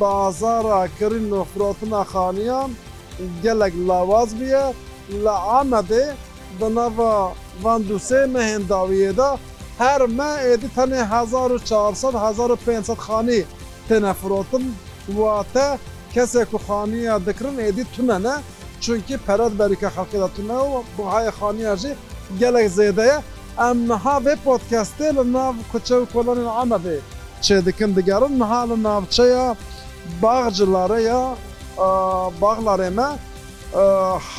Bazara kirin û firotina xaniyan gelek lawaz bûye. Li Amedê di nava van du sê mehên dawiyê de her me êdî tenê hezar û çar sed hezar û pênc sed xanî têne firotin. Wate kesê ku xaniya dikirin êdî tune ne. Çunki pere di berîka xelkê de tune ye û buhayê xaniyan jî gelek zêde ye. Em niha vê podcastê li nav kuçe û kolanên Amedê çêdikin. Digerin niha li navçeya Baxcilare ya Baxlarê me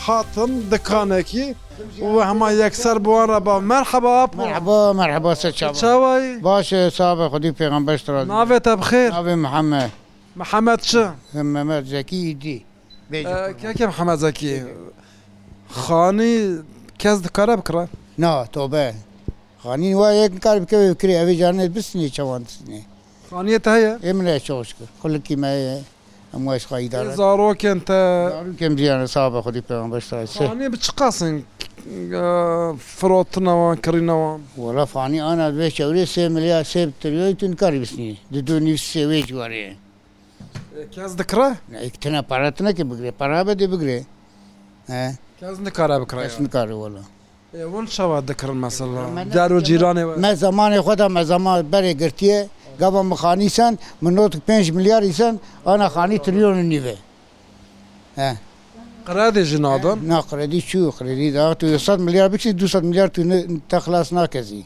hatin dikanekî û hema yekser bi wan re ba Merheba Apo. Merheba merheba se çawa. Çawa yî? Baş e sabe xwedî pêxember ji te razî be. Navê te bi xêr? Navê Mihemed. Mihemed çi? Memed Zekî Îdî. Keke Mihemed Zekî, xanî kes dikare bikire? Na, tobe. Xanî wa yek nikare bikeve bikirê, ev ê carinê bisinê çawan disinê. Xaniyê te heye? Ê min heye çok şikir. Xulikî me heye. Hemû eşqa Ê îdare. zarokên te? Zarokên biciyane sabe Xwedî Peyxember sallallahu aleyhi ve sellem. Xaniyê bi çi qas in firotina wan, kirîna wan? Wala xanî ana di vê çewrê sê milyar sê bi tiryoyî tu nikarî bisinî. Di dû nivîsê wê ciwarê ye. Kes dikre? Nek tena para tine ki bigre. Para be dê bigre. He. Kes nikare bikre Kes yani. nikare wala. E hûn çawa dikirin mesela? Der û cîranê we. Me zamanê xwe de me zaman berê girtiye. Gava min xanî sen, min notik pênc milyar îsen, ana xanî trilyon û nîve. He. Qredî jî nadin. Na qredî çû, qredî da tu sed milyar bikişî, du sed milyar tu te xilas nakezî.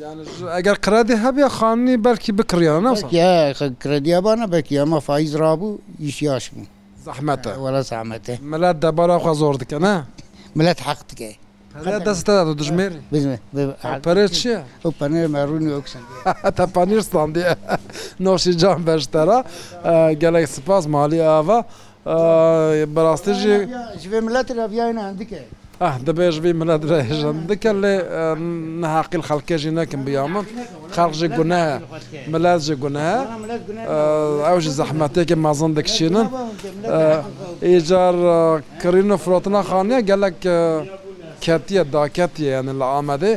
Yani ji eger kredî hebiya xanî belkî bikiriyana ne wisa? Belkî he krediya bana belkî hema faiz rabû îş yaş bû. Zehmet e. Wela zehmet e. Milet debara xwe zor dike ne? Milet heq dike. Perê dest te de tu dijmêrî. Ew perê çi ye? Ew penê me rûnê Oksendê. Te panîr standî. Noşîcan beştera. Gelek sipas malê ava. Bi rastî jî. Ji vê miletê re viya hêna hindik e. Eh, divê ji vî miletê re hêja hindik e lê niha qîl xelkê jî nekin biya min. Xelk jî guneh e. Milet jî guneh e. Ew jî zehmetêkê mezin dikişînin. Îcar kirîn û firotina xaniya gelek ketiye, daketiye yanî li Amedê.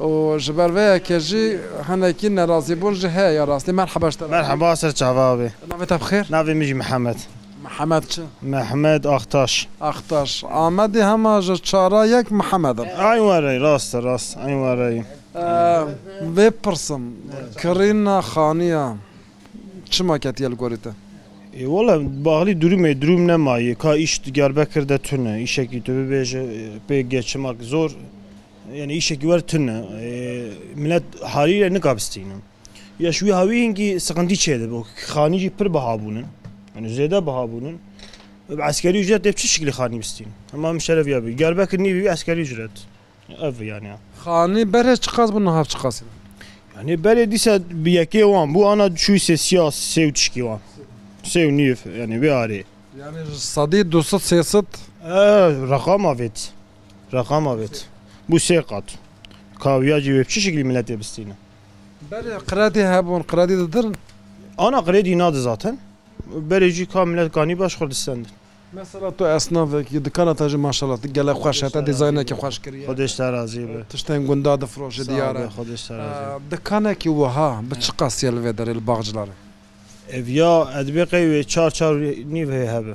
Û ji ber vê yekê jî hinekî nerazîbûn jî heye ya rastî. Merheba ji te re. Merheba ser çava be. Navê te bi xêr? Navê min jî Mihemed. Mihemed çi? Mihemed Axtaş. Axtaş. Amedî hema ji çara yek Mihemed in. Eyn were rast e rast eyn were ye. Vê pirsim kirîna xaniya çima ketiye li gorî te? Ê wele baxlî durûm ê durûm nema ye ka îş Diyarbekir de tune îşekî tu bibêje pê ge çima zor Yani îşekî wer tun e. Milet halî re nika bistînin. Ya ji wî hawî hingî siqindî çêdibo. Xanî jî pir biha bûnin. Yani zêde biha bûnin. Bi eskerî ucret dê bi çi şiklî xanî bistîn? Hema min şeref ya bî. Gerbekir nî bî eskerî ucret. Ev yani. Xanî berê çiqas bû niha çiqas e? Yani berê dîsa bi yekê wan bû ana çû sê sîya sê û tişkî wan. Sê û nîv yani vê arê. Yani ji sedî du sed sê sed? Reqama vêt. Reqama vêt bû sê qat. Kawiya cî wê bi çi şiklî miletê bistîne? Berê qredî hebûn, qredî didirin. Ana qredî nadi zaten. Berê jî ka milet ganî baş xwe distendin. Mesela tu esnavekî, dikana te jî maşallah gelek xweş e, te dîzaynekî xweş kiriye. Xwedêş te razî be. Tiştên gunda difroşî diyar e. Xwedêş te razî be. Dikanekî wiha bi çi qas ye li vê derê li Baxcilanê? Ev ya edibê qey wê çar çar nîv hê hebe.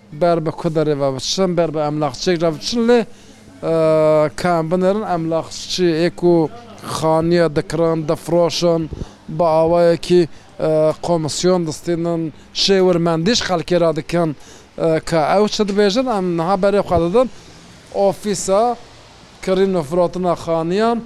Ber bi ku derê ve biçin, ber bi emlakçiyek re biçin lê ka em binêrin emlakçî yê ku xaniya dikirin, difiroşin bi awayekî komisyon distînin, şêwirmendî ji xelkê re dikin. Ka ew çi dibêjin em niha berê xwe didin ofîsa kirîn û firotina xaniyan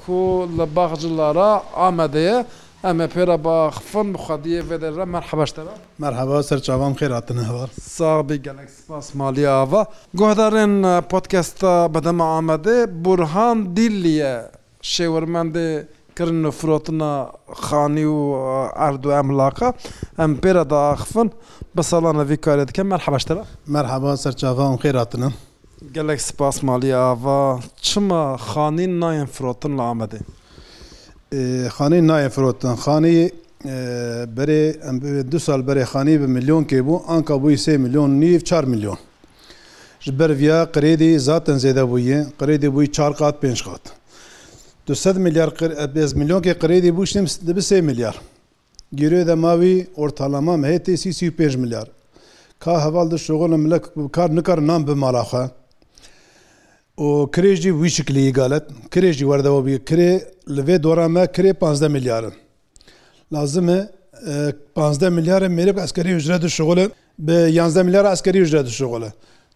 ku li Baxcila re Amedê ye. Em ê pê re biaxivin, bi xwediyê vê dêjre merheba ji te ve. Merheba, ser çavan xêr hatine heval. Sax bî gelek spas Maliye ava. Guhdarên Podcasta bi dema Amedê, Burhan Dîllî ye şêwirmendê kirin û firotina xanî û erd û emlaka. Em pê re diaxivin, bi salan e vî karê dike. Merheba ji te ve. Merheba, ser çavan xêr hatine. Gelek spas Maliye Ava. Çima xanî nayên firotin li Amedê? Xanî nayê firotin. Xanî berê em bibê du sal berê xanî bi milyonkê bû anka bûyî sê milyon û nîv çar milyon. Ji ber viya qirêdî zaten zêde bûyî. Qirêdî bûyî çar qat pênc qat. Du sed milyar milyonkê qirêdî bû ştîm dibi sê milyar. Girêde ma wî ortalama mhêtê sî sî û pênc milyar. Ka heval di şoxulin milek kar nikar nan bi mala xwe. Û kirê jî bi wî şiklî yî galet. Kirê jî werdewa bûye. Kirê li vê doran me kirê panzdeh milyar in. Lazim e panzdeh milyar e mêrik eskerî ucret dişoxule bi yanzdeh milyar eskerî ucret dişoxule.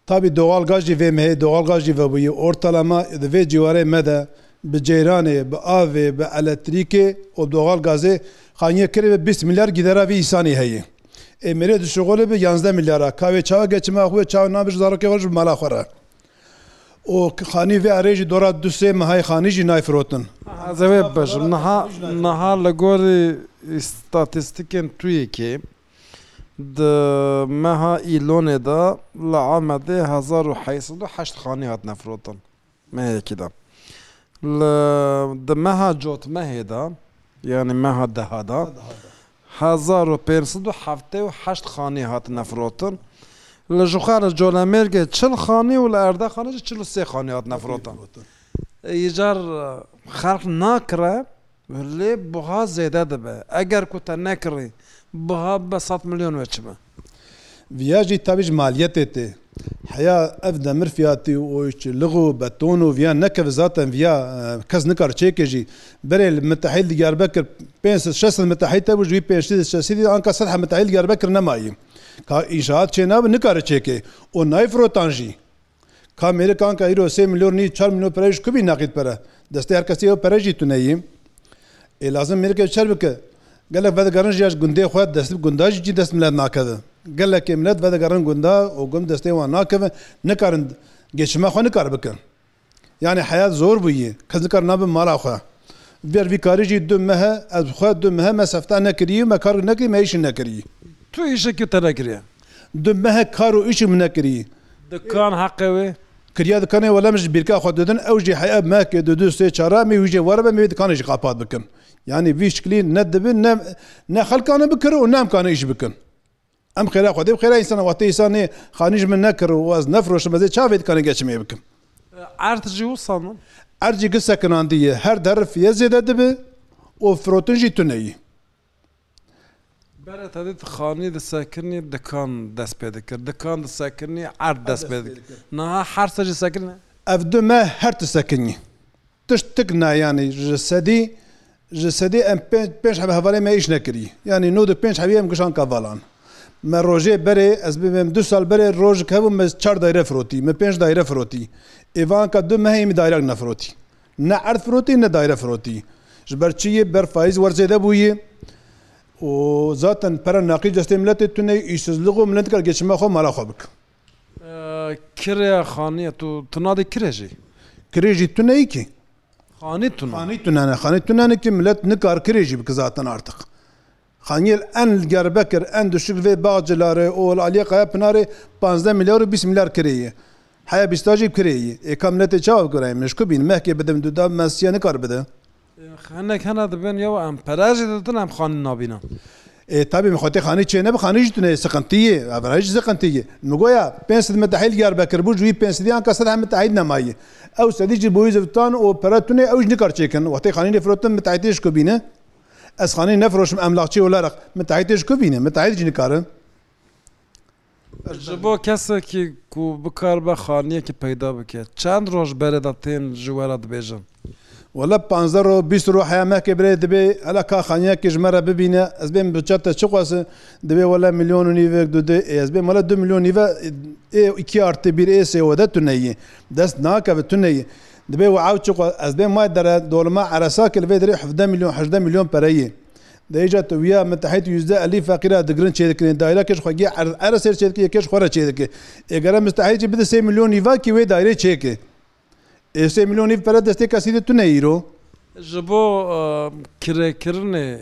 Tabî doğalgaz jî vê mehê doğalgaz jî vebûyî ortalama di vê cîwarê me de bi ceyranê, bi avê, bi eletrîkê û doğalgazê xaniyê kiribê bîst milyar gîdera vî îsanî heye. Ê mêrê dişuxulê bi yanzdeh milyar a ka wê çawa ge çima xwe çawa nabij zarokê xwe ji mala xwe re û xanî vê erê jî dora du sê mehayê xanî jî nayfirotin. Ez ê wê bibêjim niha niha li gorî îstatîstikên TUYKê, Di meha Îlonê de li Amedê hezar û heyî sed û heşt xanî hatine firotin. Mehekî de li di meha Cotmehê de yanî meha deha de hezar û pênc sed û heftê û heşt xanî hatine firotin. Li jixwe li Colemêrgê çil xanî û li Erdexanê jî çil û sê xanî hatine firotin. Îcar xelk nakire. Lê buha zêde dibe. Eger ku te nekirî buha bibe sed milyon wê çi be. Viya jî tevî ji maliyetê tê. Heya ev demir fiyatî û çilig û beton û viyan nekeve zaten viya kes nikare çêke jî. Berê li Mitehîl Diyarbekir pênc sed şeş sed mitehîl tevû ji wî pênc sed şeş sed anka ser hev mitehîl Diyarbekir nemayî. Ka înşaat çênabe nikare çêke û nayê firotan jî. Ka mêrik anka îro sê milyon nî çar milyon pere ji ku bî neqîd pere? Destê her kesê ew pere jî tune yî. Ê lazim mêrikê çer bike. Gelek vedigerin jî ya ji gundê xwe dest bi gunda jî cî dest milet nakeve. Gelekê milet vedigerin gunda û gund destê wan nakeve, nikarin geçima xwe nikar bikin. Yanî heyat zor bûyî, kes nikar nabin mala xwe. Vêr vî karî jî du mehe ez bi xwe du mehe me sefta nekirî, me kar nekirî, me îş jî nekirî. Tu îşekî te nekiriye? Du mehek kar û îşî min nekirî. Dikan heqê wê? Kirîya dikanê wele min ji bîrka xwe didin ew jî heye mehkê du du sê çar em ê wî jê weribe min vê dikanê jî qapat bikin. Yanî vî şiklî ne dibi ne ne xelk kane bikirin û ne em kane îş bikin. Em xêra xwedê bi xêra însan e wextê însan nê xanî ji min nekir û ez nefiroşim ez ê ça vê dikanê ge çimê bikim. Erd jî wisandin? Erd jî gi sekinandî ye. Her derr fiyê zêde dibi û firotin jî tuneyî. Berê tedî di xanî disekinî dikan dest pê dikir. Dikan disekinî erd dest pê dikir. Niha her ti jî sekinî? Ev du me her ti sekinî. Tişt tik na yanî ji sedî ji sedî em pênc pênc hebe hevalên me îş nekirî. Yanî nû di pênc hebî em gişand kavalan. Me rojê berê ez bibêm du sal berê rojik hebû me çar dayre firotî. Me pênc dayre firotî. Îvanka du mehê min dayrek nefirotî. Ne erd firotî ne dayre firotî. Ji ber çi yê? Ber fayîz wer zêde bûyî û zaten pere naqîs destê miletê tune yî, îşsizlig û milet nikare geçima xwe û mala xwe bike. Kire xanî ye? Tu tu nadî kire jî? Kirê jî tune yî kî. Xanî tune. Xanî tune ne. Xanî tune ne kî milet nikar kirê jî bike zaten artiq. Xanyel en li Diyarbekir, en Duşik vê Baxcilarê û li Aliyê Qaya Pinarê panzdeh milyar û bîst milyar kirê ye. Heya bîsta jî kirê ye. Ê ka miletê çawa bikir em ji ku bîn mehkê bidin dûda mestiya nikar bide. Xanek hena dibin ya û em pere jî didin em xanî nabînin. Ê tabî min xwetê xanî çê nebe xanî jî tune ye siqintî ye. Ev ra jî siqintî ye. Min got ya pênc sed mitehîl Diyarbekir bû ji wî pênc sedî anka sed heh mitehîl nema ye. Ew sedî jî bûyî zivitan û pere tune ew jî nikar çêkin. Wextê xanînê firotin mitehîtê ji ku bîne. Ez xaneyê nefiroşim emlakçê wila req min taetê ji ku bînim? Min taet jî nikarin. Ji bo kesekî ku bikaribe xaniyekî peyda bike çend roj berê de tên ji we re dibêjin? Wala panzdeh roj bîst roj heya mehkê birê dibê hela ka xaniyekî ji me re bibîne ez bêm bi çete çi xwesin dibê wala milyon û nîvek du dê ê ez bêm wala du milyon nîve ê îkî artî bîr ê sêwede tuneyî dest nakeve tuneyî Dibê û ew çi ku ez bê mayê dere dolima eresa ki li vê derê hevdeh milyon hejdeh milyon pere yê. Di hêja tevîya mitehît yüzde ellî feqîr a digirin çêdikin ê dayîra kêş xwegî eresê li çêdikin yê kêş xwe re çêdike. Ê gere mistehît jî bide sê milyon nîva ki wê dayîrê çêke. Ê sê milyon nîv pere destê kesî de tune îro. Ji bo kirêkirinê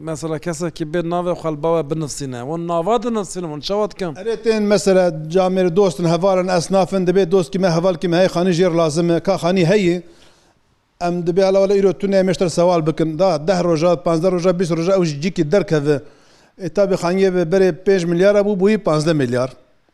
mesela kesekî bê navê xwe li bawe binivsîne. Hûn nava dinivsînin, hûn çawa dikin? Erê tên mesela camêrê dost in, heval in, esnaf in, dibê dostkî me, hevalkî me heyê xanî jêr lazim e. Ka xanî heyê, em dibê hela wele îro tune em ê ji te re sewal bikin. Da deh roja, pazdeh roja, bîst roja ew ji cîkê derkeve. Ê tabî xaniyê bi berê pênc milyar hebû, bûyî pazdeh milyar.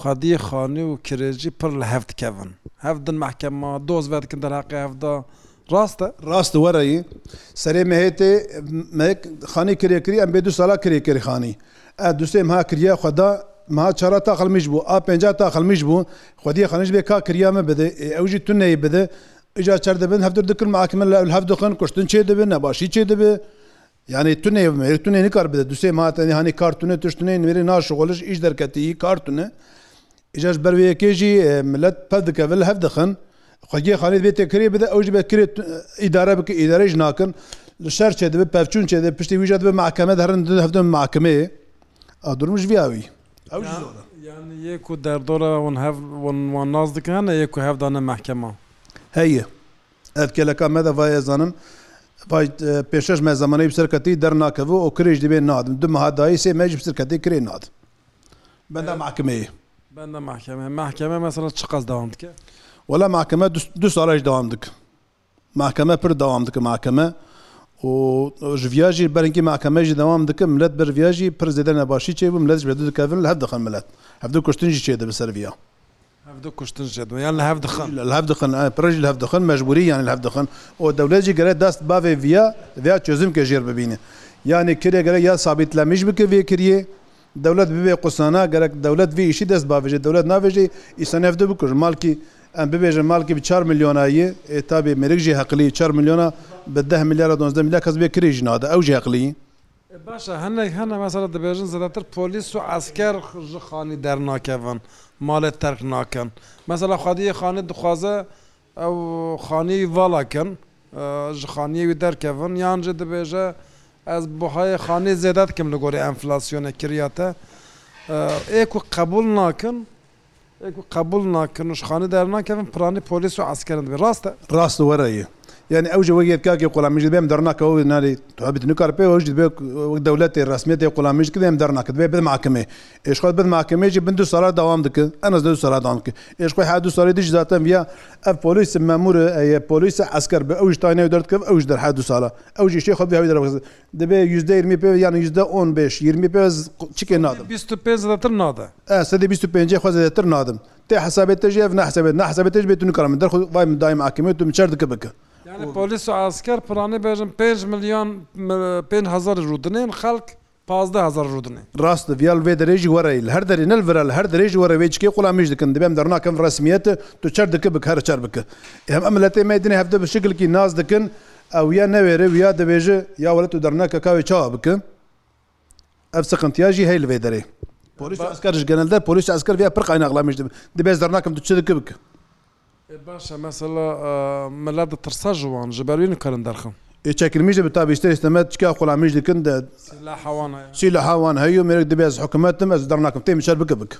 Xwedî, xanî û kirêcî pir li hev dikevin. Hev din mehkema, doz vedikin derheqê hev de. Rast e? Rast e, were yî. Serê mehê tê mehêk xanî kirê kirî, em bê du sala kirê kirî xanî. Ev du sê meha kiriya xwe da, meha çar a taxil mij bû, a pênc a taxil mij bû. Xwedî, xanî ji bê ka kiriya min bide, ê ew jî tu neyê bide. Îcar çer dibin, hevtir dikin, mehakime li hev dixin, kuştin çê dibe, nebaşî çê dibe. Yanî tune mêr tune nikar bide du sê meha tenê hanê kar tune tişt tune mêrê na şixulij îş derketiyî kar tune. Îca ji ber vê yekê jî milet pez dike vê li hev dixin. Xwegiyê xanê divê tê kirê bide ew jî be kirê îdare bike îdareyê jî nakin. Li şer çêdibe pevçûn çêdibe piştî wî jî dibe mehkeme di herin di hevdin mehkemeyê. A durum ji vî awî ew jî zor e. Yanî yê ku derdora hûn hev hûn wan nas dikin hene yê ku hev dane mehkema? Heye. Ev kêleka me de vayê zanin. Vay pêşeş me zemaneyî bi ser ketî der nakevû û kirê jî divê nadin. Du meha dayî sê me jî bi ser ketî kirê nadin. Benda mehkemeyê. Benda mehkemeyê. Mehkeme mesela çiqas dewam dike? Wela mehkeme du du sala jî dewam dik. Mehkeme pir dewam dike mehkeme û ji viya jî berinkî mehkeme jî dewam dike milet ber viya jî pir zêde nebaşî çêbû milet ji ber dû dikevin li hev dixin milet. Hevdu kuştin jî çêdi bi ser viya. Hev dikuştin jê do yan li hev dixin. Li hev dixin e pirê jî li hev dixin mecbûrî yanî li hev dixin û dewlet jî gerek dest bavê viya viya çozimkê jêr bibîne. Yanî kirê gerek ya sabîtlemîj bike vê kiriyê dewlet bibê qusana gerek dewlet vê îşî dest bavêje dewlet navêje îsanî hev di bikuj malkî em bibêjin malkî bi çar milyona yê ê tabî mêrik jî heqlî çar milyona bi deh milyara donzdeh milyar kes vê kirê jî nade ew jî heqlî Baş e, hinek hene mesela dibêjin zêdetir polîs û esker ji xanî dernakevin, malê terk nakin. Mesela xwedî yê xanî dixwaze ew xanîyê wî vala kin, ji xanîyê wî derkevin yan jî dibêje ez buhayê xanî zêde dikim li gorî enflasyonê, kirîya te. Ê ku qebûl nakin Yê ku qebûl nakin û ji xanê dernakevin piranî polîs û eskeran dibe. Rast e? Rast û were ye. Yanî ew jî wek yê dikake qula min jî dibe em dernake wê nalê tu hebî tu nikare pê ew jî dibe wek dewletê resmiyetê qula min jî dike em dernake dibe bide mehkemê. Ê ji xwe bide mehkemê jî bin du sala dewam dike. En az du sala dewam dike. Ê ji xwe her du salê din jî zaten viya ev polîs memûr e ya polîs e esker be ew jî tayîna wî derdikeve ew jî der her du sala ew jî îşê xwe bi hewî derve Divê yüzde yirmi pêv yan yüzde on bêş, yirmi pêv ez çikê nadim. Bîst û pênc zedetir nade. Ez sedê bîst û pêncê xwe zedetir nadim. Tê hesabê te jî ev ne hesabê te. Na hesabê te jî bê tu nikarim min der xwe vay min dayê min ekê min tu min çer dike bike. Yanî polîs û esker piranî bêjin pênc milyon pênc hezar rûdinê ên xelk pazdeh hezar rûdinê. Rast e viya li vê derê jî were li her derê ne li vir e li her derê jî were wê çikê qula min jî dikin divê em derûna kevin resmiyete tu çer dike bike here çer bike. Ê em em miletê me yê dinê hevdeh bi şikilkî nas dikin Ew ya newêre û ya dibêje ya welat û derneka ka wê çawa bike. Ev siqintiya jî hey li vê derê. Polîs û esker ji genel der polîs û esker vêya pir qayna xilamêj dibin. Di bes dernakim tu çi dike bike. Ê baş e mesela milet ditirsa ji wan ji ber wî nikarin derxin. Ê çekilmêj de bi ta bîster îstemet çika xilamêj dikin de. Sîlaha wan heye. Sîlaha wan heye û mêrik dibê ez hikumetim ez dernakim tê min şer bike bike.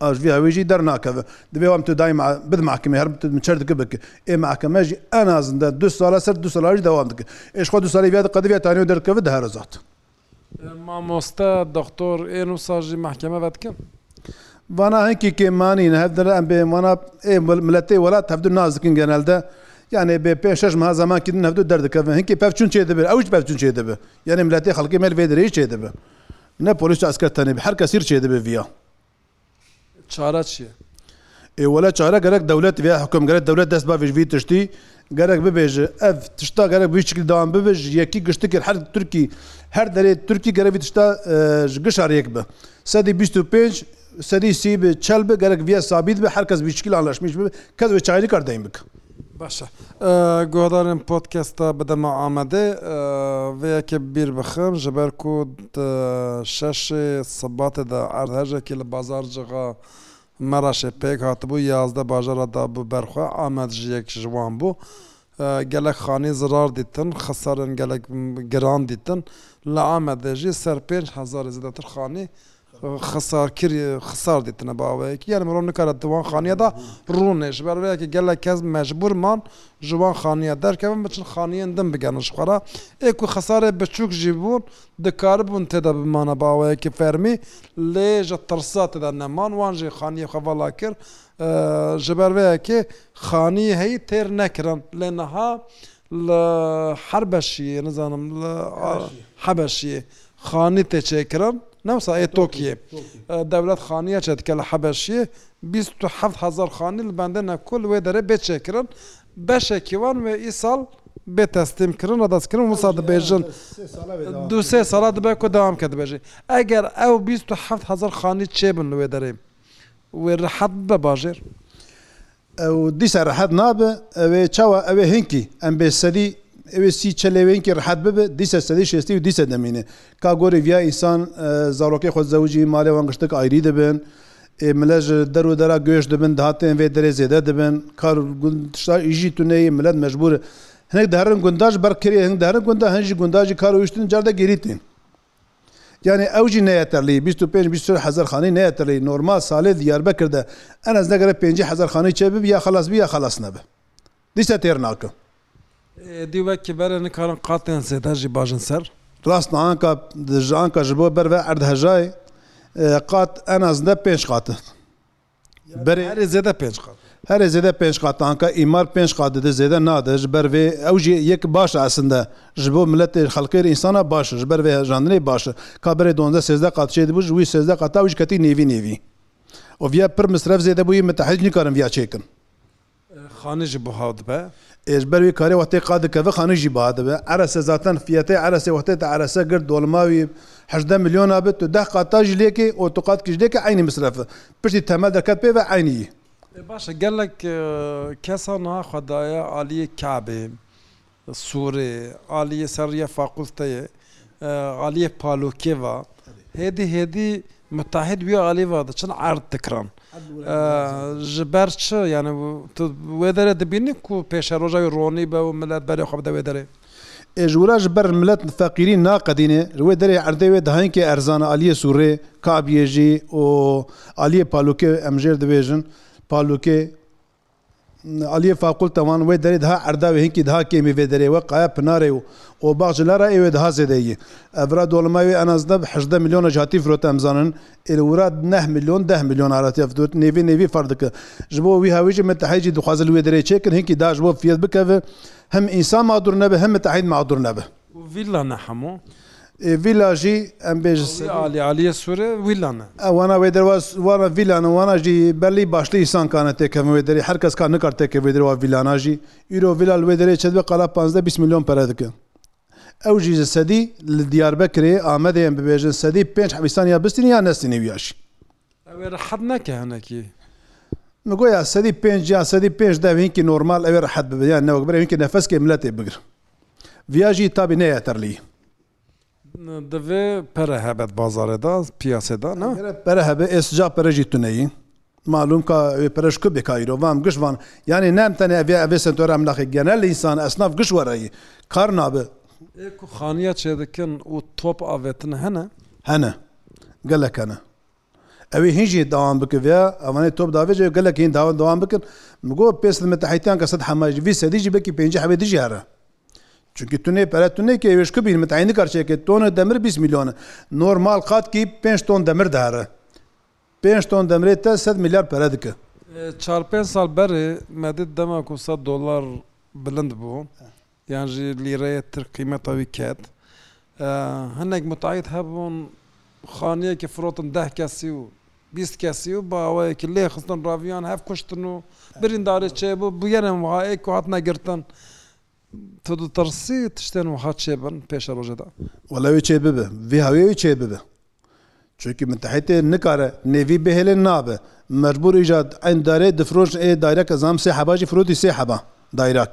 A ji vî hewî jî dernakeve. Divê wan bi tu daîm bid mehkemê her tu miçer dike bike. Ê mehkeme jî en a zinde du sala ser du sala jî dewam dike. Ê jixwe du salî viyade qedivîya tanîyo derdikeve dihere zat. Mamoste, doktor ê nusa jî mehkeme vedikin? Vana hinkî kêm manîn. Hev din re em bê vana ê miletê welat hev du nas dikin genelde. Yanê bê pênc şeş meha zemankî din hev du derdikeve. Hinkî pevçûn çêdibe. Ew jî pevçûn çêdibe. Yanê miletê xelkê mêl vê dirêj çêdibe. Ne polîs ne esker tenê bi her kesî re çêdibe viya. Çare çi ye? Ê wele çare gerek dewlet viya hikum gerek dewlet dest bavê ji vî tiştî gerek bibêje ev tişta gerek bi vî şiklî dewam bibe ji yekî giştikir her Tirkî her derê Tirkî gerek vî tişta ji gişa re yek be sedî bîst û pênc sedî sî bi çel bi gerek viya sabît be her kes bi vî şiklî anlaşmeyîş bibe kes wê çayê nikar deyn bike. Baş e. Guhdarên Podcasta Bi Dema Amedê, vê yekê bi bîr bixin ji ber ku di şeşê Sibatê de erdhejekî li Bazarcixa Meraşê pêk hatibû, yazdeh bajara dabû ber xwe, Amed jî yek ji wan bû. Gelek xanî zirar dîtin, xisarên gelek giran dîtin. Li Amedê jî ser pênc hezarê zêdetir xanî Xesarkir xesar dîtine bi awayekî yanî mirov nikare di wan xaniya de rûnê. Ji ber vê yekê gelek kes mecbûr man ji wan xaniya derkevin biçin xaniyên din bigerin ji xwe re. Ê ku xesarê biçûk jî bûn dikaribûn tê de bimane bi awayekî fermî lê ji tirsa tê de neman wan jî xaniyê xwe vala kir. Ji ber vê yekê xaniyê heyî têr nekirin lê niha Li Herbeşiyê nizanim li Hebeşiyê xanî tê çêkirin ne wisa ê Tokiyê dewlet xaniya çê dike li Hebeşiyê bîst û heft hezar xanî li bendêne ku li wê derê bê çêkirin beşekî wan wê îsal bê teslîm kirin radest kirin wisa dibêjin du sê sala dibe ku dewam bike dibêjin eger ew bîst û heft hezar xanî çêbin li wê derê wê rehet bibe bajêr. Ew dîsa rehet nabe. Ew ê çawa ew ê hinkî. Em bê sedî ew ê sî çil ew ê hinkî rehet bibe. Dîsa sedî şêstî û dîsa demîne. Ka gorî viya însan zarokê xwe zewicî, malê wan giştik ayrî dibin. Ê milet ji der û dera göç dibin, dihatên vê derê zêde dibin. Kar û gund tişta jî tune yê, milet mecbûr e. Hinek diherin gundan ji ber kirê, hin diherin gundan, hin jî gundan jî kar û iş tune carde gêrî tên. Yanî ew jî neye terlî. Bîst û pênc bîst sor hezar xanî neye terlî. Normal salê Diyarbekir de en ez negire pêncî hezar xanî çê bibi ya xelas bi ya xelas nebe. Dîsa têr nakim. Dî wekî bere nikarin qatên zêde jî bajin ser. Rast e anka ji anka ji bo ber ve erd hejayê qat en ez ne pênc qat e. Berê herê zêde pênc qat. Herê zêde pênc qat tanka îmar pênc qat dide zêde nade ji ber vê ew jî yek baş e esinde ji bo miletê xelkê re însana baş e ji ber vê hejandinê baş e ka berê dondeh sêzdeh qat çê dibû ji wî sêzdeh qata wî jî ketî nêvî nêvî û viya pir misref zêde bûyî mitehîc nikarin viya çêkin. Xanî jî buha dibe. Ê ji ber wî karê wextê qad dikeve xanî jî buha dibe. Erese zaten fiyetê eresê wextê te erese girt dolma wî hejdeh milyon a bi tu deh qata jî lêkî û tu qat kî jî lêkî eynî misref e. Piştî temel derket pê ve eynî yî. Ê baş e gelek kesa niha xwe daye aliyê Kabê Sûrê, aliyê ser rîya fakulteyê, aliyê palokê va. Hêdî hêdî mutahîd bîyo aliyê va diçin erd dikiran. Ji ber çi? Yanî tu wê derê dibînî ku pêşeroja wî ronî be û milet berê xwe bide wê derê? Ê ji wira ji ber milet feqîrî naqedînê. Ji wê derê erdê wê dahînkê erzan e. Aliyê sûrê, kabiyê jî û aliyê palokê em jêr dibêjin palokê Aliyê fakulta wan wê derê diha erda wê hinkî diha kêmî vê derê wek qaya pinarê û obax ji lara ê wê diha zêde yî. Ev ra dolima wê en az neb hejdeh milyonan ji hatî firote em zanin ê li wira neh milyon deh milyon aratiya fitot nêvî nêvî ferq dike. Ji bo wîha wê jî mitehîd jî dixwaze li wê derê çêkin hinkî daha ji bo fiyet bikeve him însan madur nebe him mitehîd madur nebe. Û vîlla ne hemû? Ê vîlla jî em bê ji serî. Wî alî alîyê sor e wîlla ne. Ew wana wê derê wana vîlla ne wana jî belî baştir însan ka ne têkevin wê derê her kes ka nikar têkeve wê derê wan vîllana jî îro vîlla li wê derê çend dibe qala panzdeh bîst milyon pere dike ew jî ji sedî li Diyarbekirê Amedê em bibêjin sedî pênc hebîstaniya bistînin ya nestînin wîya jî. Ew ê rehet neke hinekî. Min got ya sedî pênc yan sedî pênc dev hinkî normal ew ê rehet bibe yan ne wek bire hinkî nefeskê miletê bigir. Viya jî tabî ne yeterlî. Divê pere hebe di bazarê de, piyasê de ne? Gere pere hebe ê sica pere jî tune yî. Malum ka wê pere ji ku bê ka îro vam giş van yanî ne em tenê ev ya ev ê sentora em naxê genel însan esnaf giş were yî kar nabe. Ê ku xaniya çêdikin û top avêtin hene? Hene. gelek hene. Ewê hîn jî dewam bikin vê evanê top da vê cê gelek hîn dewam bikin. Min got pê sed metehîtiyan ke sed hema ji vî sedî jî belkî pêncî hevê din jî here. Çunkî tu nê pere tu nê kê êşku bîn min teyîn nikar çêkê toni demir bîst milyon e. Normal qatkî pênc ton demir dihere. Pênc ton demirê te sed milyar pere dike. Çar pênc sal berê me dît dema ku sed dolar bilind bû Yan jî lîreyê tirk qîmeta wî ket. Hinek mutayîd hebûn xaniyekê firotin deh kesî û bîst kesî û bi awayekî lê xistin raviyan hev kuştin û birîndarê çêbû. Bûyerên wiha ê ku hatine girtin tu ditirsî tiştên wiha çêbin pêşerojê de. Wele wê çêbibe. Vî hewî wê çêbibe. Çunkî mitehîtê nikare nêvî bihêle nabe. Mecbûr îca eyn darê difroşin ê dayreke zam sê heba jî firotî sê heba dayrak.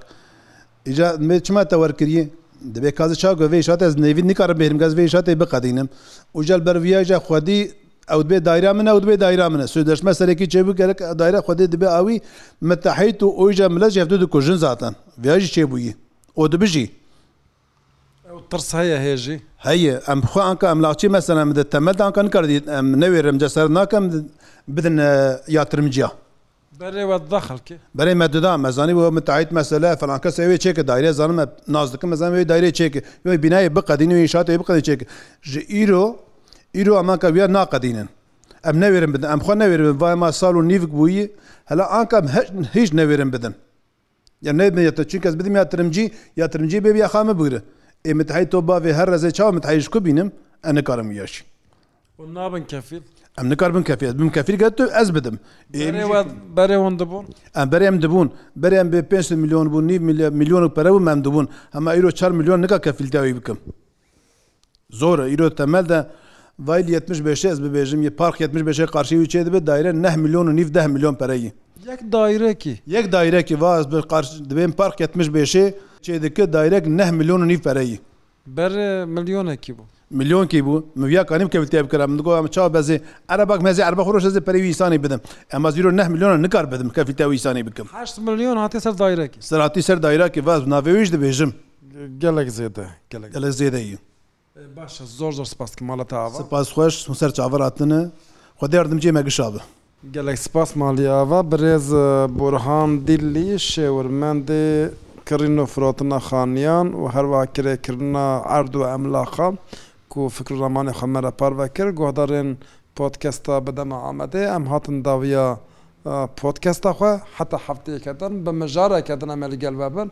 Îca mê çima te wer kirîyê? Dibê ka zî ça got vê îşatê ez nêvî nikarim bihêlim ke ez vê îşatê biqedînim û ji ber viya îca xwedî ew dibê dayra min e ew dibê dayra min e. Sözleşme serekî çêbû gerek dayra xwedî dibê a wî mitehît û û îca milet jî hevdu dikujin zaten. Viya jî çêbûyî. O dibijî. Ew tirs heye hê jî. Heye. Em bi xwe anka em li axçê me sena em di temel de anka nikare dî em newêrin em ca ser nakim bidin ya tirimciya. Berê we dida xelkê. Berê me dida me zanî we mutaît mesele felan kes ew ê çêke daîreye zanim me nas dikim me zanî wê daîreyê çêke wê bînayê biqedînin wê înşaatê wê biqedînin çêke ji îro îro em anka wîya naqedînin em newêrin bidin em xwe newêrin bidin vayê ma sal û nîvik bûyî hela anka em hîç newêrin bidin. Ya ne me ya te çink ez bidim ya tirimcî ya tirimcî bê biya xwe me bigire. Ê min tehê to bavê her rezê çawa min tehê ji ku bînim ez nikarim wiya jî. Hûn nabin kefîl? Em nikaribin kefîl ez bim kefîl gel tu ez bidim. Berê we berê hûn dibûn? Em berê em dibûn. Berê em bê pênc sed milyon bûn nîv milyon û pere bû me em dibûn. Hema îro çar milyon nika kefîltiya wî bikim. Zor e îro temel de Vayl yetmiş beşê ez bibêjim yê park yetmiş beşê qarşî wî çêdibe dayre neh milyon û nîv deh milyon pere yê. Yek dayrekî. Yek dayrekî va ez bi qarş dibêm park yetmiş beşê çêdike dayrek neh milyon û nîv pere yê. Ber milyonekî bû. Milyonkî bû min viya kanîm kevtîye bikira min digot em çawa bezê erebak me zê erebe xwe roj ez ê perê wî însanî bidim em az îro neh milyonan nikar bidim kevtîya wî însanî bikim. Heşt milyon hatî ser dayrekî. Ser hatî ser dayrakî va ez bi navê wî jî dibêjim. Gelek zêde. Gelek. Gelek zêde yî. Baş e. Zor zor sipas dikim Mala te ava. Sipas xweş. Hûn ser çavan hatine. Xwedê yardimciyê me gişa bi. Gelek sipas Malî ava. Birêz Burhan Dîllî şêwirmendê kirîn û firotina xaniyan û herwiha kirêkirina erd û emlaxan ku fikr û ramanê xwe me re parve kir. Guhdarên Podkesta Bi Dema Amedê em hatin dawiya Podkesta xwe. Heta hefteyeke din bi mijareke din em ê li gel ve bin.